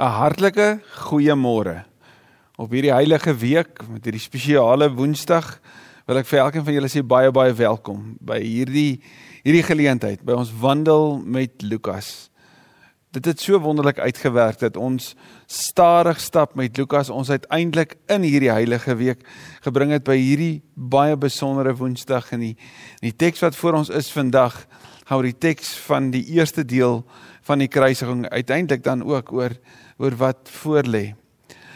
'n hartlike goeiemôre. Op hierdie heilige week met hierdie spesiale Woensdag wil ek vir elkeen van julle sê baie baie welkom by hierdie hierdie geleentheid by ons wandel met Lukas. Dit het so wonderlik uitgewerk dat ons stadig stap met Lukas ons uiteindelik in hierdie heilige week gebring het by hierdie baie besondere Woensdag en die die teks wat voor ons is vandag gaan oor die teks van die eerste deel van die kruisiging uiteindelik dan ook oor oor wat voorlê.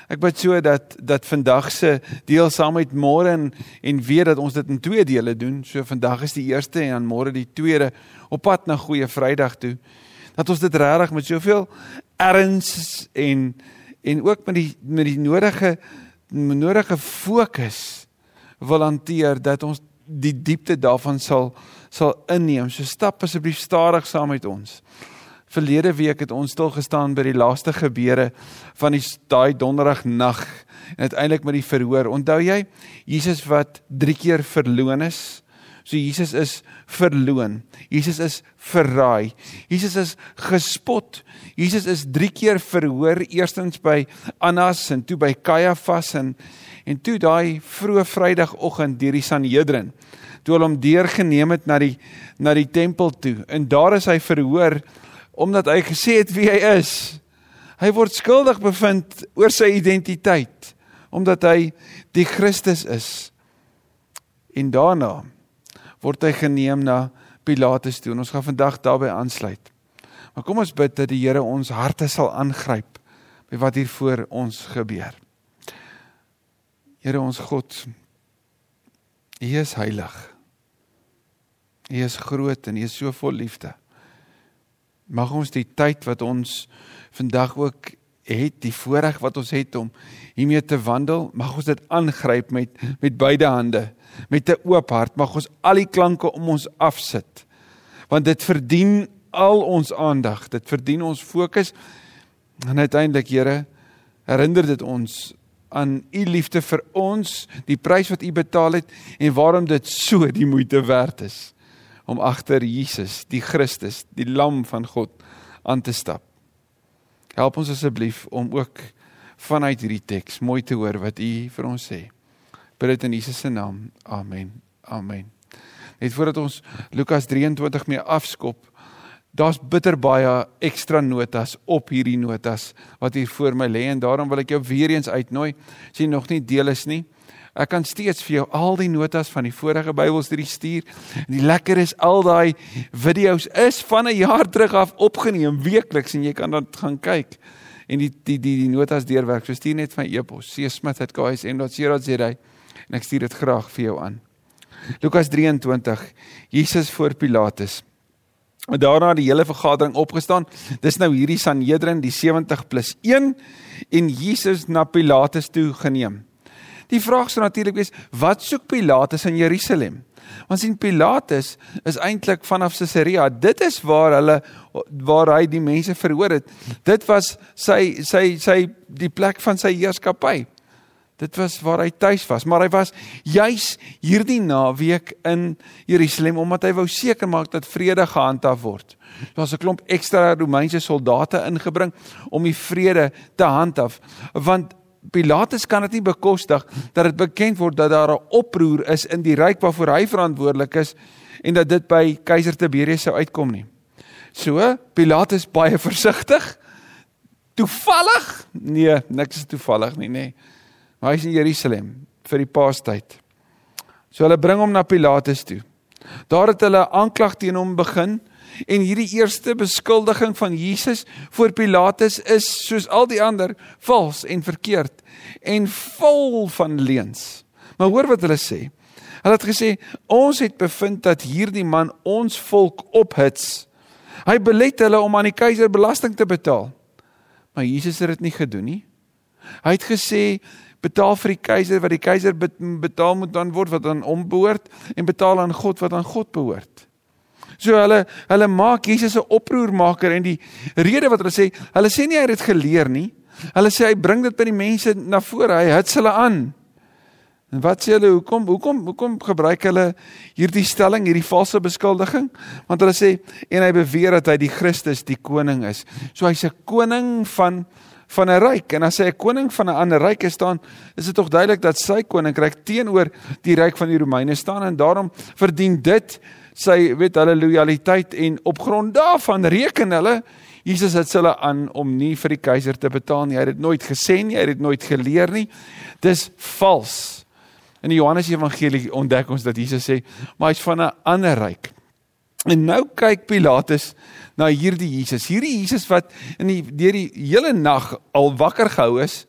Ek bid so dat dat vandag se deel saam met môre en en weet dat ons dit in twee dele doen. So vandag is die eerste en dan môre die tweede op pad na Goeie Vrydag toe. Dat ons dit regtig met soveel erns en en ook met die met die nodige nodige fokus wil hanteer dat ons die diepte daarvan sal sal inneem. So stap asseblief stadig saam met ons. Verlede week het ons stil gestaan by die laaste gebeure van die daai donderdag nag en uiteindelik met die verhoor. Onthou jy Jesus wat 3 keer verloon is? So Jesus is verloon. Jesus is verraai. Jesus is gespot. Jesus is 3 keer verhoor, eerstens by Annas en toe by Kajafas en en toe daai vroeë Vrydagoggend deur die Sanhedrin. Toe hulle hom deurgeneem het na die na die tempel toe. En daar is hy verhoor omdat hy gesê het wie hy is. Hy word skuldig bevind oor sy identiteit omdat hy die Christus is. En daarna word hy geneem na Pilatus toe. Ons gaan vandag daarby aansluit. Maar kom ons bid dat die Here ons harte sal aangryp by wat hier voor ons gebeur. Here ons God, U is heilig. U is groot en U is so vol liefde. Mag ons die tyd wat ons vandag ook het, die voorreg wat ons het om hiermee te wandel, mag ons dit aangryp met met beide hande, met 'n oop hart. Mag ons al die klanke om ons afsit. Want dit verdien al ons aandag. Dit verdien ons fokus. En uiteindelik, Here, herinner dit ons aan u liefde vir ons, die prys wat u betaal het en waarom dit so die moeite werd is om agter Jesus, die Christus, die lam van God aan te stap. Help ons asseblief om ook vanuit hierdie teks mooi te hoor wat U vir ons sê. Bid dit in Jesus se naam. Amen. Amen. Net voordat ons Lukas 23 mee afskop, daar's bitter baie ekstra notas op hierdie notas wat hier voor my lê en daarom wil ek jou weer eens uitnooi as jy nog nie deel is nie. Ek kan steeds vir jou al die notas van die vorige Bybelstudie stuur. En die lekker is al daai video's is van 'n jaar terug af opgeneem weekliks en jy kan dan gaan kyk en die die die, die notas deurwerk. So stuur net my e-pos csmith@ksm.co.za en ek stuur dit graag vir jou aan. Lukas 23. Jesus voor Pilatus. En daarna die hele vergadering opgestaan. Dis nou hierdie Sanhedrin, die 70 plus 1 en Jesus na Pilatus toe geneem. Die vraag sou natuurlik wees, wat soek Pilatus in Jerusalem? Want sien Pilatus is eintlik vanaf Caesarea. Dit is waar hulle waar hy die mense verhoor het. Dit was sy sy sy die plek van sy heerskappy. Dit was waar hy tuis was, maar hy was juis hierdie naweek in Jerusalem omdat hy wou seker maak dat vrede gehandhaaf word. Daar was 'n klomp ekstra Romeinse soldate ingebring om die vrede te handhaaf, want Pilatus kan dit nie bekostig dat dit bekend word dat daar 'n oproer is in die ryk waarvoor hy verantwoordelik is en dat dit by keiser Tiberius sou uitkom nie. So, Pilatus baie versigtig. Toevallig? Nee, niks is toevallig nie, nê. Nee. Maar hy is in Jerusalem vir die Paastyd. So hulle bring hom na Pilatus toe. Daar het hulle aanklag teen hom begin En hierdie eerste beskuldiging van Jesus voor Pilatus is soos al die ander vals en verkeerd en vol van leuns. Maar hoor wat hulle sê. Hulle het gesê ons het bevind dat hierdie man ons volk ophits. Hy belet hulle om aan die keiser belasting te betaal. Maar Jesus het dit nie gedoen nie. Hy het gesê betaal vir die keiser wat die keiser betaal moet dan word wat aan hom behoort en betaal aan God wat aan God behoort. So hulle hulle maak Jesus 'n oproermaker en die rede wat hulle sê, hulle sê nie hy het dit geleer nie. Hulle sê hy bring dit by die mense na vore, hy hits hulle aan. En wat sê hulle hoekom hoekom hoekom gebruik hulle hierdie stelling, hierdie valse beskuldiging? Want hulle sê en hy beweer dat hy die Christus, die koning is. So hy's 'n koning van van 'n ryk en as hy 'n koning van 'n ander ryk is staan, is dit tog duidelik dat sy koninkryk teenoor die ryk van die Romeine staan en daarom verdien dit sy weet hulle lojaliteit en op grond daarvan reken hulle Jesus het hulle aan om nie vir die keiser te betaal nie. Hy het dit nooit gesê nie, hy het dit nooit geleer nie. Dis vals. In die Johannes Evangelie ontdek ons dat Jesus sê, maar hy's van 'n ander ryk. En nou kyk Pilatus na hierdie Jesus. Hierdie Jesus wat in die deur die hele nag al wakker gehou is,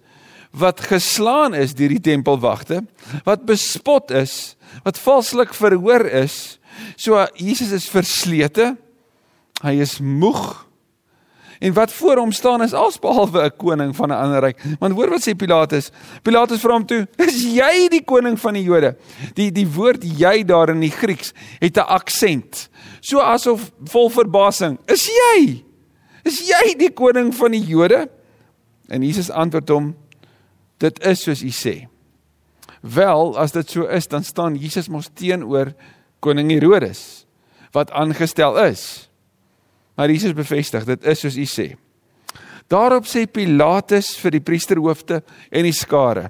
wat geslaan is deur die tempelwagte, wat bespot is, wat valslik verhoor is. So Jesus is verslete. Hy is moeg. En wat voor hom staan is alsbehalwe 'n koning van 'n ander ryk. Want hoor wat sê Pilatus? Pilatus vra hom toe: "Is jy die koning van die Jode?" Die die woord jy daar in die Grieks het 'n aksent. So asof vol verbasing: "Is jy? Is jy die koning van die Jode?" En Jesus antwoord hom: "Dit is soos u sê." Wel, as dit so is, dan staan Jesus mos teenoor koning Herodes wat aangestel is. Maar Jesus bevestig, dit is soos u sê. Daarop sê Pilatus vir die priesterhoofde en die skare: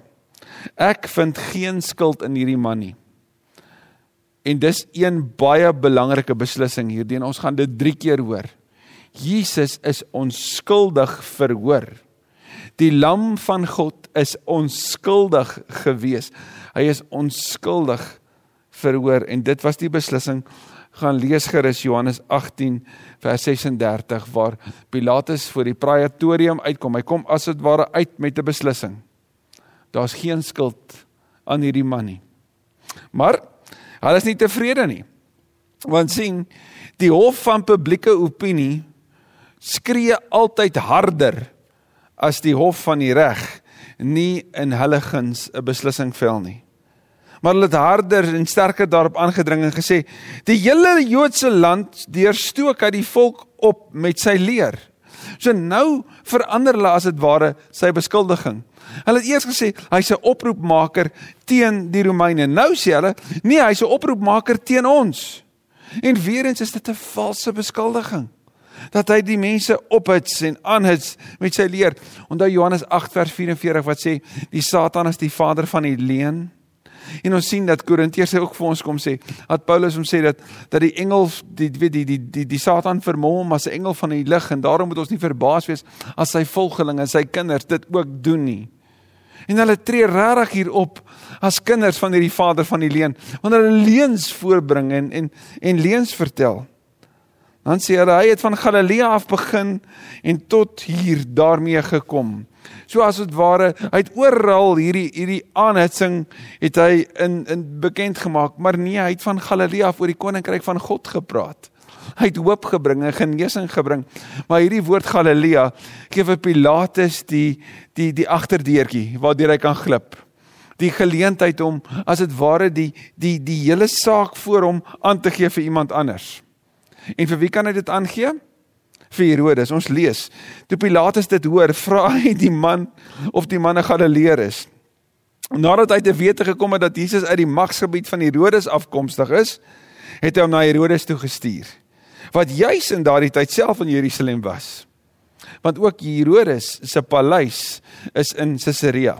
Ek vind geen skuld in hierdie man nie. En dis een baie belangrike beslissing hierdie en ons gaan dit 3 keer hoor. Jesus is onskuldig verhoor. Die lam van God is onskuldig gewees. Hy is onskuldig verhoor en dit was die beslissing gaan lees gerus Johannes 18 vers 36 waar Pilatus voor die praetorium uitkom. Hy kom as dit ware uit met 'n beslissing. Daar's geen skuld aan hierdie man nie. Maar hulle is nie tevrede nie. Want sien, die hof van publieke opinie skree altyd harder as die hof van die reg nie in hulle guns 'n beslissing vel nie maar hulle het harder en sterker daarop aangedring en gesê die hele Joodse land deurstook hy die volk op met sy leer. So nou verander hulle as dit ware sy beskuldiging. Hulle het eers gesê hy's 'n oproepmaker teen die Romeine. Nou sê hulle nee, hy's 'n oproepmaker teen ons. En weer eens is dit 'n valse beskuldiging dat hy die mense ophits en aanhits met sy leer. Onthou Johannes 8 vers 44 wat sê die Satan is die vader van die leuen. En ons sien dat Korintiërs ook vir ons kom sê, dat Paulus hom sê dat dat die engel die weet die die die die Satan vermom as 'n engel van die lig en daarom moet ons nie verbaas wees as sy volgelinge en sy kinders dit ook doen nie. En hulle tree regtig hier op as kinders van hierdie vader van die leuen, wanneer hulle leuns voorbring en en en leuns vertel. Dan sê hulle hy het van Galilea af begin en tot hier daarmee gekom. So as dit ware, hy het oral hierdie hierdie aanhitsing het hy in in bekend gemaak, maar nee, hy het van Galilea af oor die koninkryk van God gepraat. Hy het hoop gebring en genesing gebring. Maar hierdie woord Galilea gee vir Pilatus die die die agterdeurtjie waardeur hy kan glip. Die geleentheid om as dit ware die die die hele saak voor hom aan te gee vir iemand anders. En vir wie kan hy dit aangee? Vir Herodes. Ons lees. Toe Pilatus dit hoor, vra hy die man of die man 'n Galileer is. Nadat hy te wete gekom het dat Jesus uit die magsgebied van Herodes afkomstig is, het hy hom na Herodes toe gestuur. Wat juis in daardie tyd self in Jerusalem was. Want ook Herodes se paleis is in Caesarea.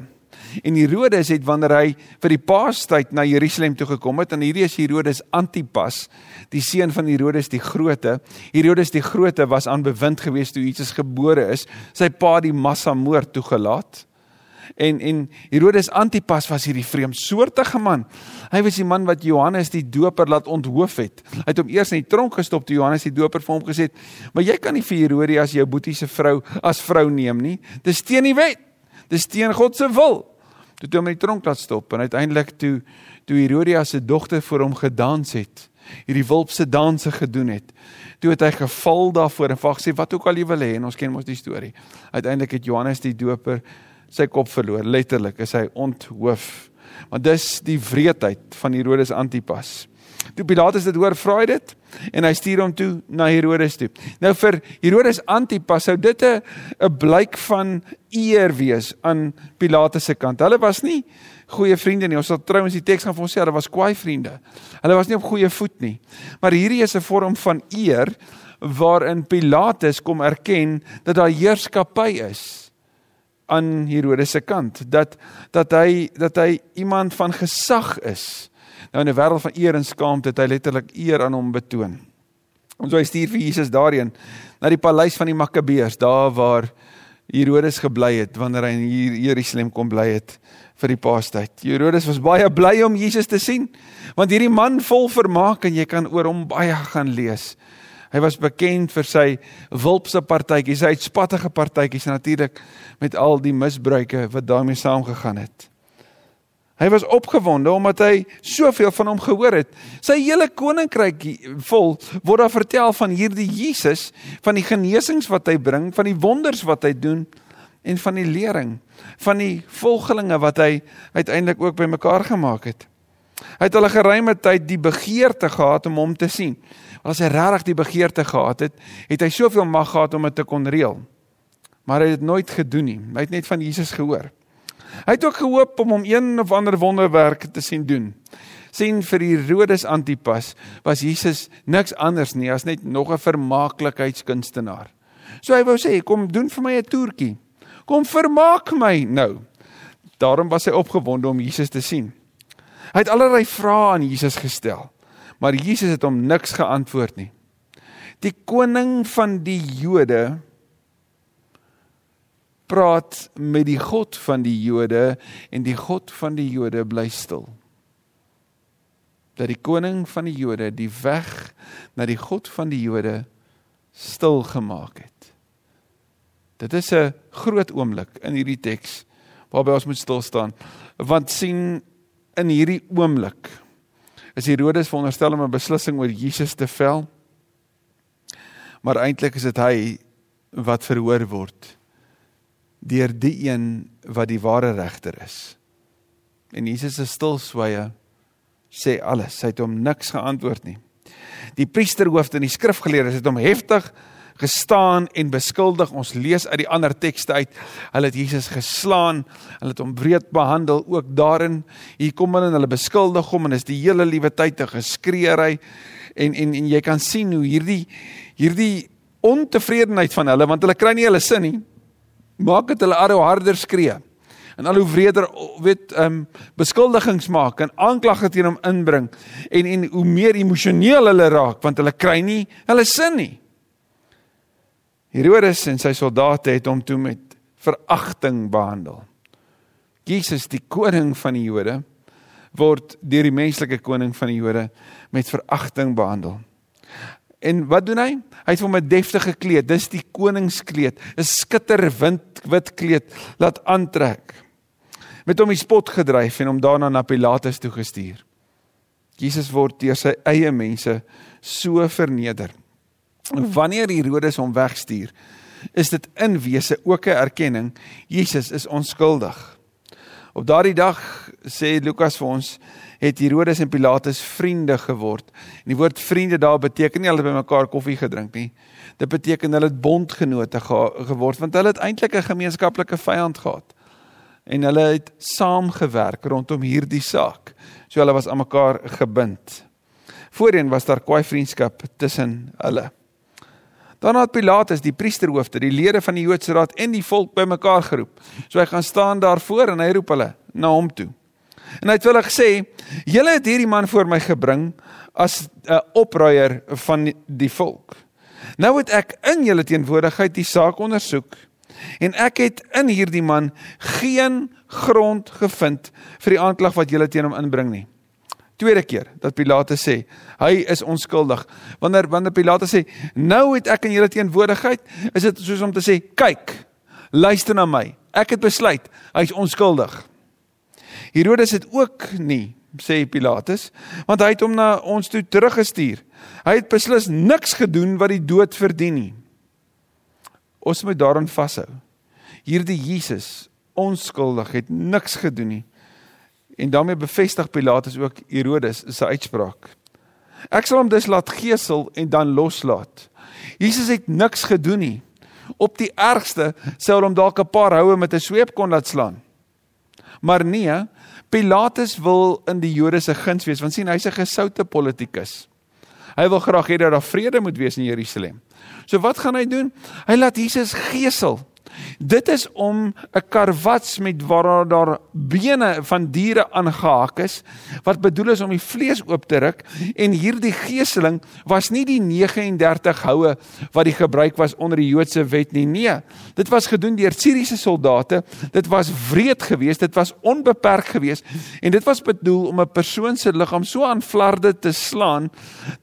En Herodes het wanneer hy vir die Paastyd na Jerusalem toe gekom het, en hierdie is Herodes Antipas, die seun van Herodes die Grote. Herodes die Grote was aan bewind geweest toe Jesus gebore is. Sy pa die massa moord toegelaat. En en Herodes Antipas was hierdie vreemdsoortige man. Hy was die man wat Johannes die Doper laat onthoof het. Hy het hom eers in die tronk gestop toe Johannes die Doper vir hom gesê het: "Maar jy kan nie vir Herodes jou boetie se vrou as vrou neem nie. Dis teen die wet. Dis teen God se wil." Toe toe hom in die tronk laat stop en uiteindelik toe toe Herodias se dogter vir hom gedans het hierdie wulpse danse gedoen het toe het hy geval daarvoor en vag sê wat ook al jy wil hê en ons ken mos die storie. Uiteindelik het Johannes die doper sy kop verloor letterlik is hy onthoof. Want dis die wreedheid van Herodes Antipas Toe Pilatus dit hoor, vra hy dit en hy stuur hom toe na Herodes toe. Nou vir Herodes Antipas sou dit 'n 'n blyk van eer wees aan Pilatus se kant. Hulle was nie goeie vriende nie. Ons sal trouens die teks gaan vir ons sê hulle was kwaai vriende. Hulle was nie op goeie voet nie. Maar hierdie is 'n vorm van eer waarin Pilatus kom erken dat daar heerskappy is aan Herodes se kant dat dat hy dat hy iemand van gesag is. Nou in 'n wêreld van eer en skaamte het hy letterlik eer aan hom betoon. Ons so hy stuur vir Jesus daarheen na die paleis van die Makkabeërs, daar waar Herodes gebly het wanneer hy in Jerusalem kom bly het vir die Paastyd. Herodes was baie bly om Jesus te sien, want hierdie man vol vermaak en jy kan oor hom baie gaan lees. Hy was bekend vir sy wulpse partytjies, sy uitspattige partytjies natuurlik met al die misbruike wat daarmee saamgegaan het. Hy was opgewonde omdat hy soveel van hom gehoor het. Sy hele koninkryk vol word daar vertel van hierdie Jesus, van die genesings wat hy bring, van die wonders wat hy doen en van die lering van die volgelinge wat hy uiteindelik ook bymekaar gemaak het. Hy het al 'n geruime tyd die begeerte gehad om hom te sien. As hy regtig die begeerte gehad het, het hy soveel mag gehad om dit te kon reël. Maar hy het dit nooit gedoen nie. Hy het net van Jesus gehoor. Hy het ook gehoop om hom een of ander wonderwerk te sien doen. sien vir Herodes Antipas was Jesus niks anders nie as net nog 'n vermaaklikheidskunstenaar. So hy wou sê, kom doen vir my 'n toertjie. Kom vermaak my nou. Daarom was hy opgewonde om Jesus te sien. Hy het allerlei vrae aan Jesus gestel, maar Jesus het hom niks geantwoord nie. Die koning van die Jode praat met die God van die Jode en die God van die Jode bly stil. Dat die koning van die Jode die weg na die God van die Jode stil gemaak het. Dit is 'n groot oomblik in hierdie teks waarby ons moet stil staan want sien in hierdie oomblik is Herodes veronderstel om 'n beslissing oor Jesus te vel maar eintlik is dit hy wat verhoor word deur die een wat die ware regter is. En Jesus se stilswye sê alles. Hy het hom niks geantwoord nie. Die priesterhoofde en die skrifgeleerdes het hom heftig gestaan en beskuldig. Ons lees uit die ander tekste uit. Hulle het Jesus geslaan, hulle het hom wreed behandel ook daarin. Hier kom hulle en hulle beskuldig hom en is die hele liewe tyd te geskreeery en en en jy kan sien hoe hierdie hierdie ontevredenheid van hulle want hulle kry nie hulle sin nie maak dit hulle al hoe harder skree. En al hoe wreder weet ehm um, beskuldigings maak en aanklagte teen hom inbring en en hoe meer emosioneel hulle raak want hulle kry nie hulle sin nie. Herodes en sy soldate het hom toe met veragting behandel. Jesus die koning van die Jode word deur die menslike koning van die Jode met veragting behandel En wat doen hy? Hy het hom 'n deftige kleed, dis die koningskleed, 'n skitterwind wit kleed laat aantrek. Met hom die spot gedryf en hom daarna na Pilatus toe gestuur. Jesus word deur sy eie mense so verneder. Wanneer Herodes hom wegstuur, is dit in wese ook 'n erkenning Jesus is onskuldig. Op daardie dag sê Lukas vir ons het Herodes en Pilatus vriende geword. En die woord vriende daar beteken nie hulle het by mekaar koffie gedrink nie. Dit beteken hulle het bondgenote ge geword want hulle het eintlik 'n gemeenskaplike vyand gehad. En hulle het saamgewerk rondom hierdie saak. So hulle was aan mekaar gebind. Voorheen was daar kwaai vriendskap tussen hulle. Daarna het Pilatus die priesterhoofde, die lede van die Joodse raad en die volk bymekaar geroep. So hy gaan staan daar voor en hy roep hulle na hom toe. En hy het hulle gesê: "Julle het hierdie man voor my gebring as 'n opruier van die volk. Nou het ek in julle teenwoordigheid die saak ondersoek en ek het in hierdie man geen grond gevind vir die aanklag wat julle teen hom inbring nie." Tweede keer dat Pilate sê hy is onskuldig. Wanneer wanneer Pilate sê nou het ek in julle teenwoordigheid, is dit soos om te sê kyk, luister na my. Ek het besluit hy is onskuldig. Herodes het ook nie sê Pilatus, want hy het hom na ons toe teruggestuur. Hy het beslis niks gedoen wat die dood verdien nie. Ons moet daaraan vashou. Hierdie Jesus, onskuldig, het niks gedoen nie. En daarmee bevestig Pilatus ook Herodes se uitspraak. Ek sal hom dus laat gesel en dan loslaat. Jesus het niks gedoen nie. Op die ergste sou hom dalk 'n paar houe met 'n sweep kon laat slaan. Maar nee, Pilatus wil in die Jode se guns wees want sien hy's 'n gesoute politikus. Hy wil graag hê dat daar vrede moet wees in Jerusalem. So wat gaan hy doen? Hy laat Jesus gesel. Dit is om 'n karwats met waar daar bene van diere aangehaak is wat bedoel is om die vlees oop te ruk en hierdie geeseling was nie die 39 houe wat die gebruik was onder die Joodse wet nie. Nee, dit was gedoen deur Siriëse soldate. Dit was wreed geweest, dit was onbeperk geweest en dit was bedoel om 'n persoon se liggaam so aan flarde te slaan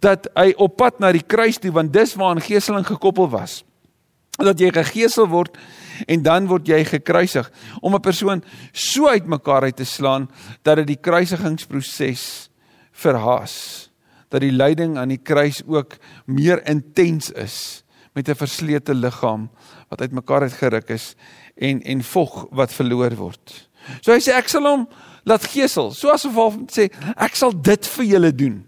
dat hy op pad na die kruis toe want dis waaraan geeseling gekoppel was dat jy gegeesel word en dan word jy gekruisig om 'n persoon so uitmekaar uit te slaan dat dit die kruisigingsproses verhaas dat die lyding aan die kruis ook meer intens is met 'n verslete liggaam wat uitmekaar uitgeruk is en en vog wat verloor word. So hy sê ek sal hom laat gesel, so asof hy sê ek sal dit vir julle doen.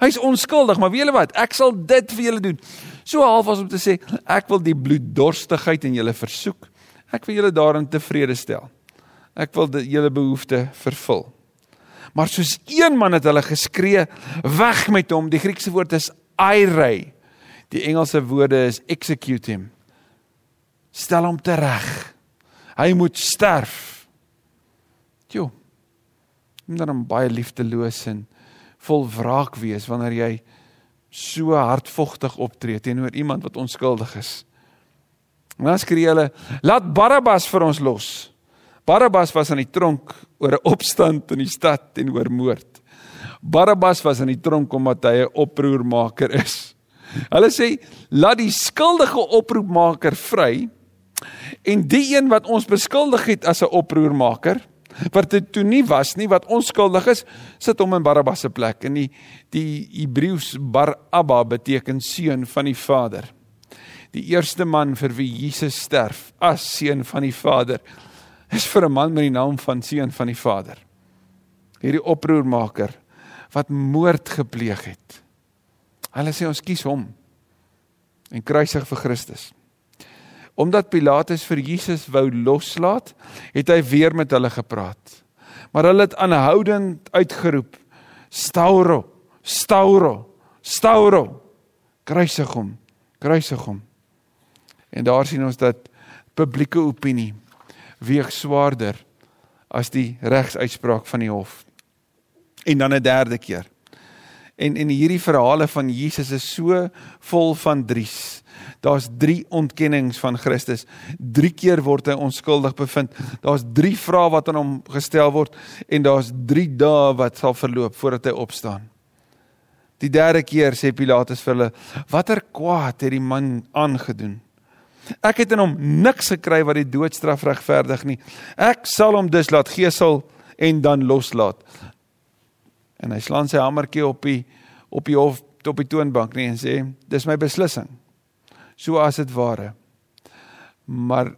Hy's onskuldig, maar weet julle wat? Ek sal dit vir julle doen. So half as om te sê ek wil die bloeddorstigheid in julle versoek. Ek wil julle daarin tevrede stel. Ek wil julle behoeftes vervul. Maar soos een man het hulle geskree, weg met hom. Die Griekse woord is airei. Die Engelse woorde is execute him. Stel hom tereg. Hy moet sterf. Jo. Moet dan baie liefdeloos en vol wraak wees wanneer jy so hardvogtig optree teenoor iemand wat onskuldig is. En dan skree hulle, "Laat Barabbas vir ons los." Barabbas was aan die tronk oor 'n opstand in die stad en oor moord. Barabbas was aan die tronk omdat hy 'n oproermaker is. Hulle sê, "Laat die skuldige oproermaker vry." En die een wat ons beskuldig het as 'n oproermaker, wat dit toe nie was nie wat onskuldig is sit hom in Barabbas se plek. En die die Hebreëus Barabba beteken seun van die Vader. Die eerste man vir wie Jesus sterf as seun van die Vader is vir 'n man met die naam van seun van die Vader. Hierdie oproermaker wat moord gepleeg het. Hulle sê ons kies hom en kruisig vir Christus Omdat Pilatus vir Jesus wou loslaat, het hy weer met hulle gepraat. Maar hulle het aanhoudend uitgeroep: "Stauro, Stauro, Stauro! Kruisig hom, kruisig hom." En daar sien ons dat publieke opinie weeg swaarder as die regsuitspraak van die hof. En dan 'n derde keer. En en hierdie verhale van Jesus is so vol van dries. Daar's 3 ontkennings van Christus. 3 keer word hy onskuldig bevind. Daar's 3 vrae wat aan hom gestel word en daar's 3 dae wat sal verloop voordat hy opstaan. Die derde keer sê Pilatus vir hulle: "Watter kwaad het die man aangedoen? Ek het in hom niks gekry wat die doodstraf regverdig nie. Ek sal hom dus laat gesel en dan loslaat." En hy slaan sy hamertjie op die op die hof op die toonbank nie en sê: "Dis my beslissing." So as dit ware. Maar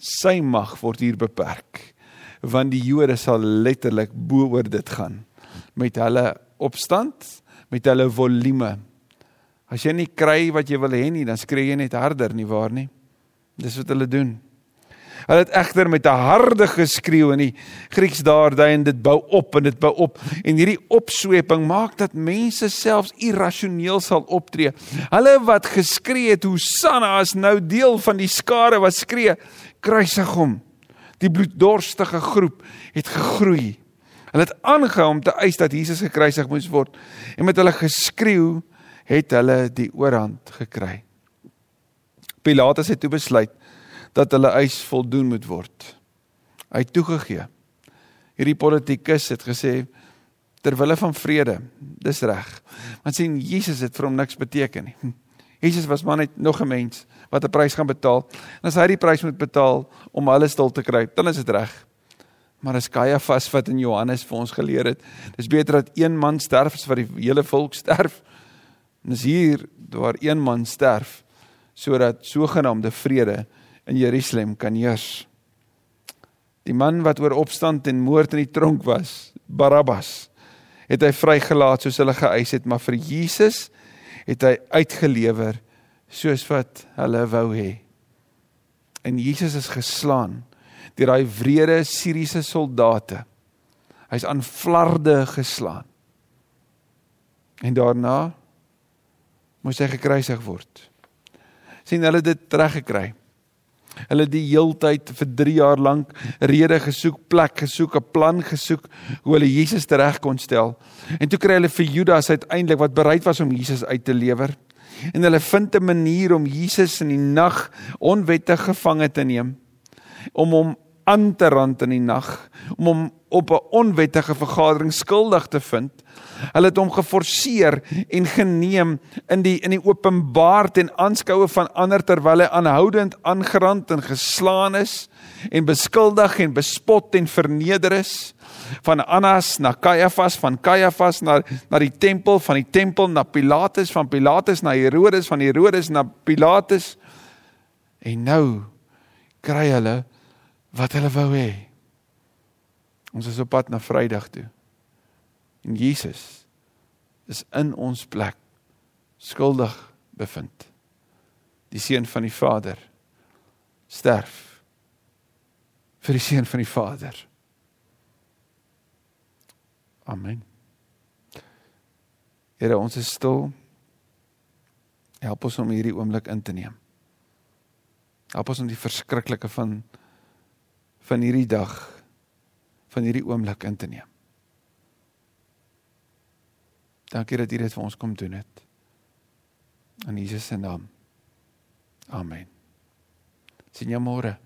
sy mag word hier beperk want die Jode sal letterlik bo oor dit gaan met hulle opstand, met hulle volume. As jy nie kry wat jy wil hê nie, dan skree jy net harder nie waar nie. Dis wat hulle doen. Hulle het egter met 'n harde geskreeu in die Grieks daar daai en dit bou op en dit bou op en hierdie opsweping maak dat mense selfs irrasioneel sal optree. Hulle wat geskree het Hosanna is nou deel van die skare wat skree kruisig hom. Die bloeddorstige groep het gegroei. Hulle het aangehou om te eis dat Jesus gekruisig moes word en met hulle geskreeu het hulle die oorhand gekry. Pilatus het toe besluit dat hulle eis voldoen moet word. Hy het toegegee. Hierdie politikus het gesê ter wille van vrede, dis reg. Want sien Jesus het vir hom niks beteken nie. Jesus was maar net nog 'n mens wat 'n prys gaan betaal. En as hy die prys moet betaal om alles stil te kry, dan is dit reg. Maar as Kajafas wat in Johannes vir ons geleer het, dis beter dat een man sterf as wat die hele volk sterf. En dis hier waar een man sterf sodat sogenaamde vrede in Jerusalem kan heers. Die man wat oor opstand en moord in die tronk was, Barabbas, het hy vrygelaat soos hulle geëis het, maar vir Jesus het hy uitgelewer soos wat hulle wou hê. En Jesus is geslaan deur daai wrede Siriëse soldate. Hy's aan flarde geslaan. En daarna moes hy gekruisig word. sien hulle dit reg gekry. Hulle die heeltyd vir 3 jaar lank rede gesoek, plek gesoek, 'n plan gesoek hoe hulle Jesus tereg kon stel. En toe kry hulle vir Judas uiteindelik wat bereid was om Jesus uit te lewer. En hulle vind 'n manier om Jesus in die nag onwettig gevange te neem om hom aan te rand in die nag om hom op 'n onwettige vergadering skuldig te vind. Hulle het hom geforseer en geneem in die in die openbaar ten aanskoue van ander terwyl hy aanhoudend aangerand en geslaan is en beskuldig en bespot en verneder is van Annas na Kajafas van Kajafas na na die tempel van die tempel na Pilatus van Pilatus na Herodes van Herodes na Pilatus en nou kry hulle wat hulle wou hê. Ons is op pad na Vrydag toe. En Jesus is in ons plek skuldig bevind. Die seun van die Vader sterf vir die seun van die Vader. Amen. Here, ons is stil. Help ons om hierdie oomblik in te neem. Help ons om die verskriklike van van hierdie dag van hierdie oomblik in te neem. Dankie dat U dit vir ons kom doen het. In Jesus se naam. Amen. Sien jou môre.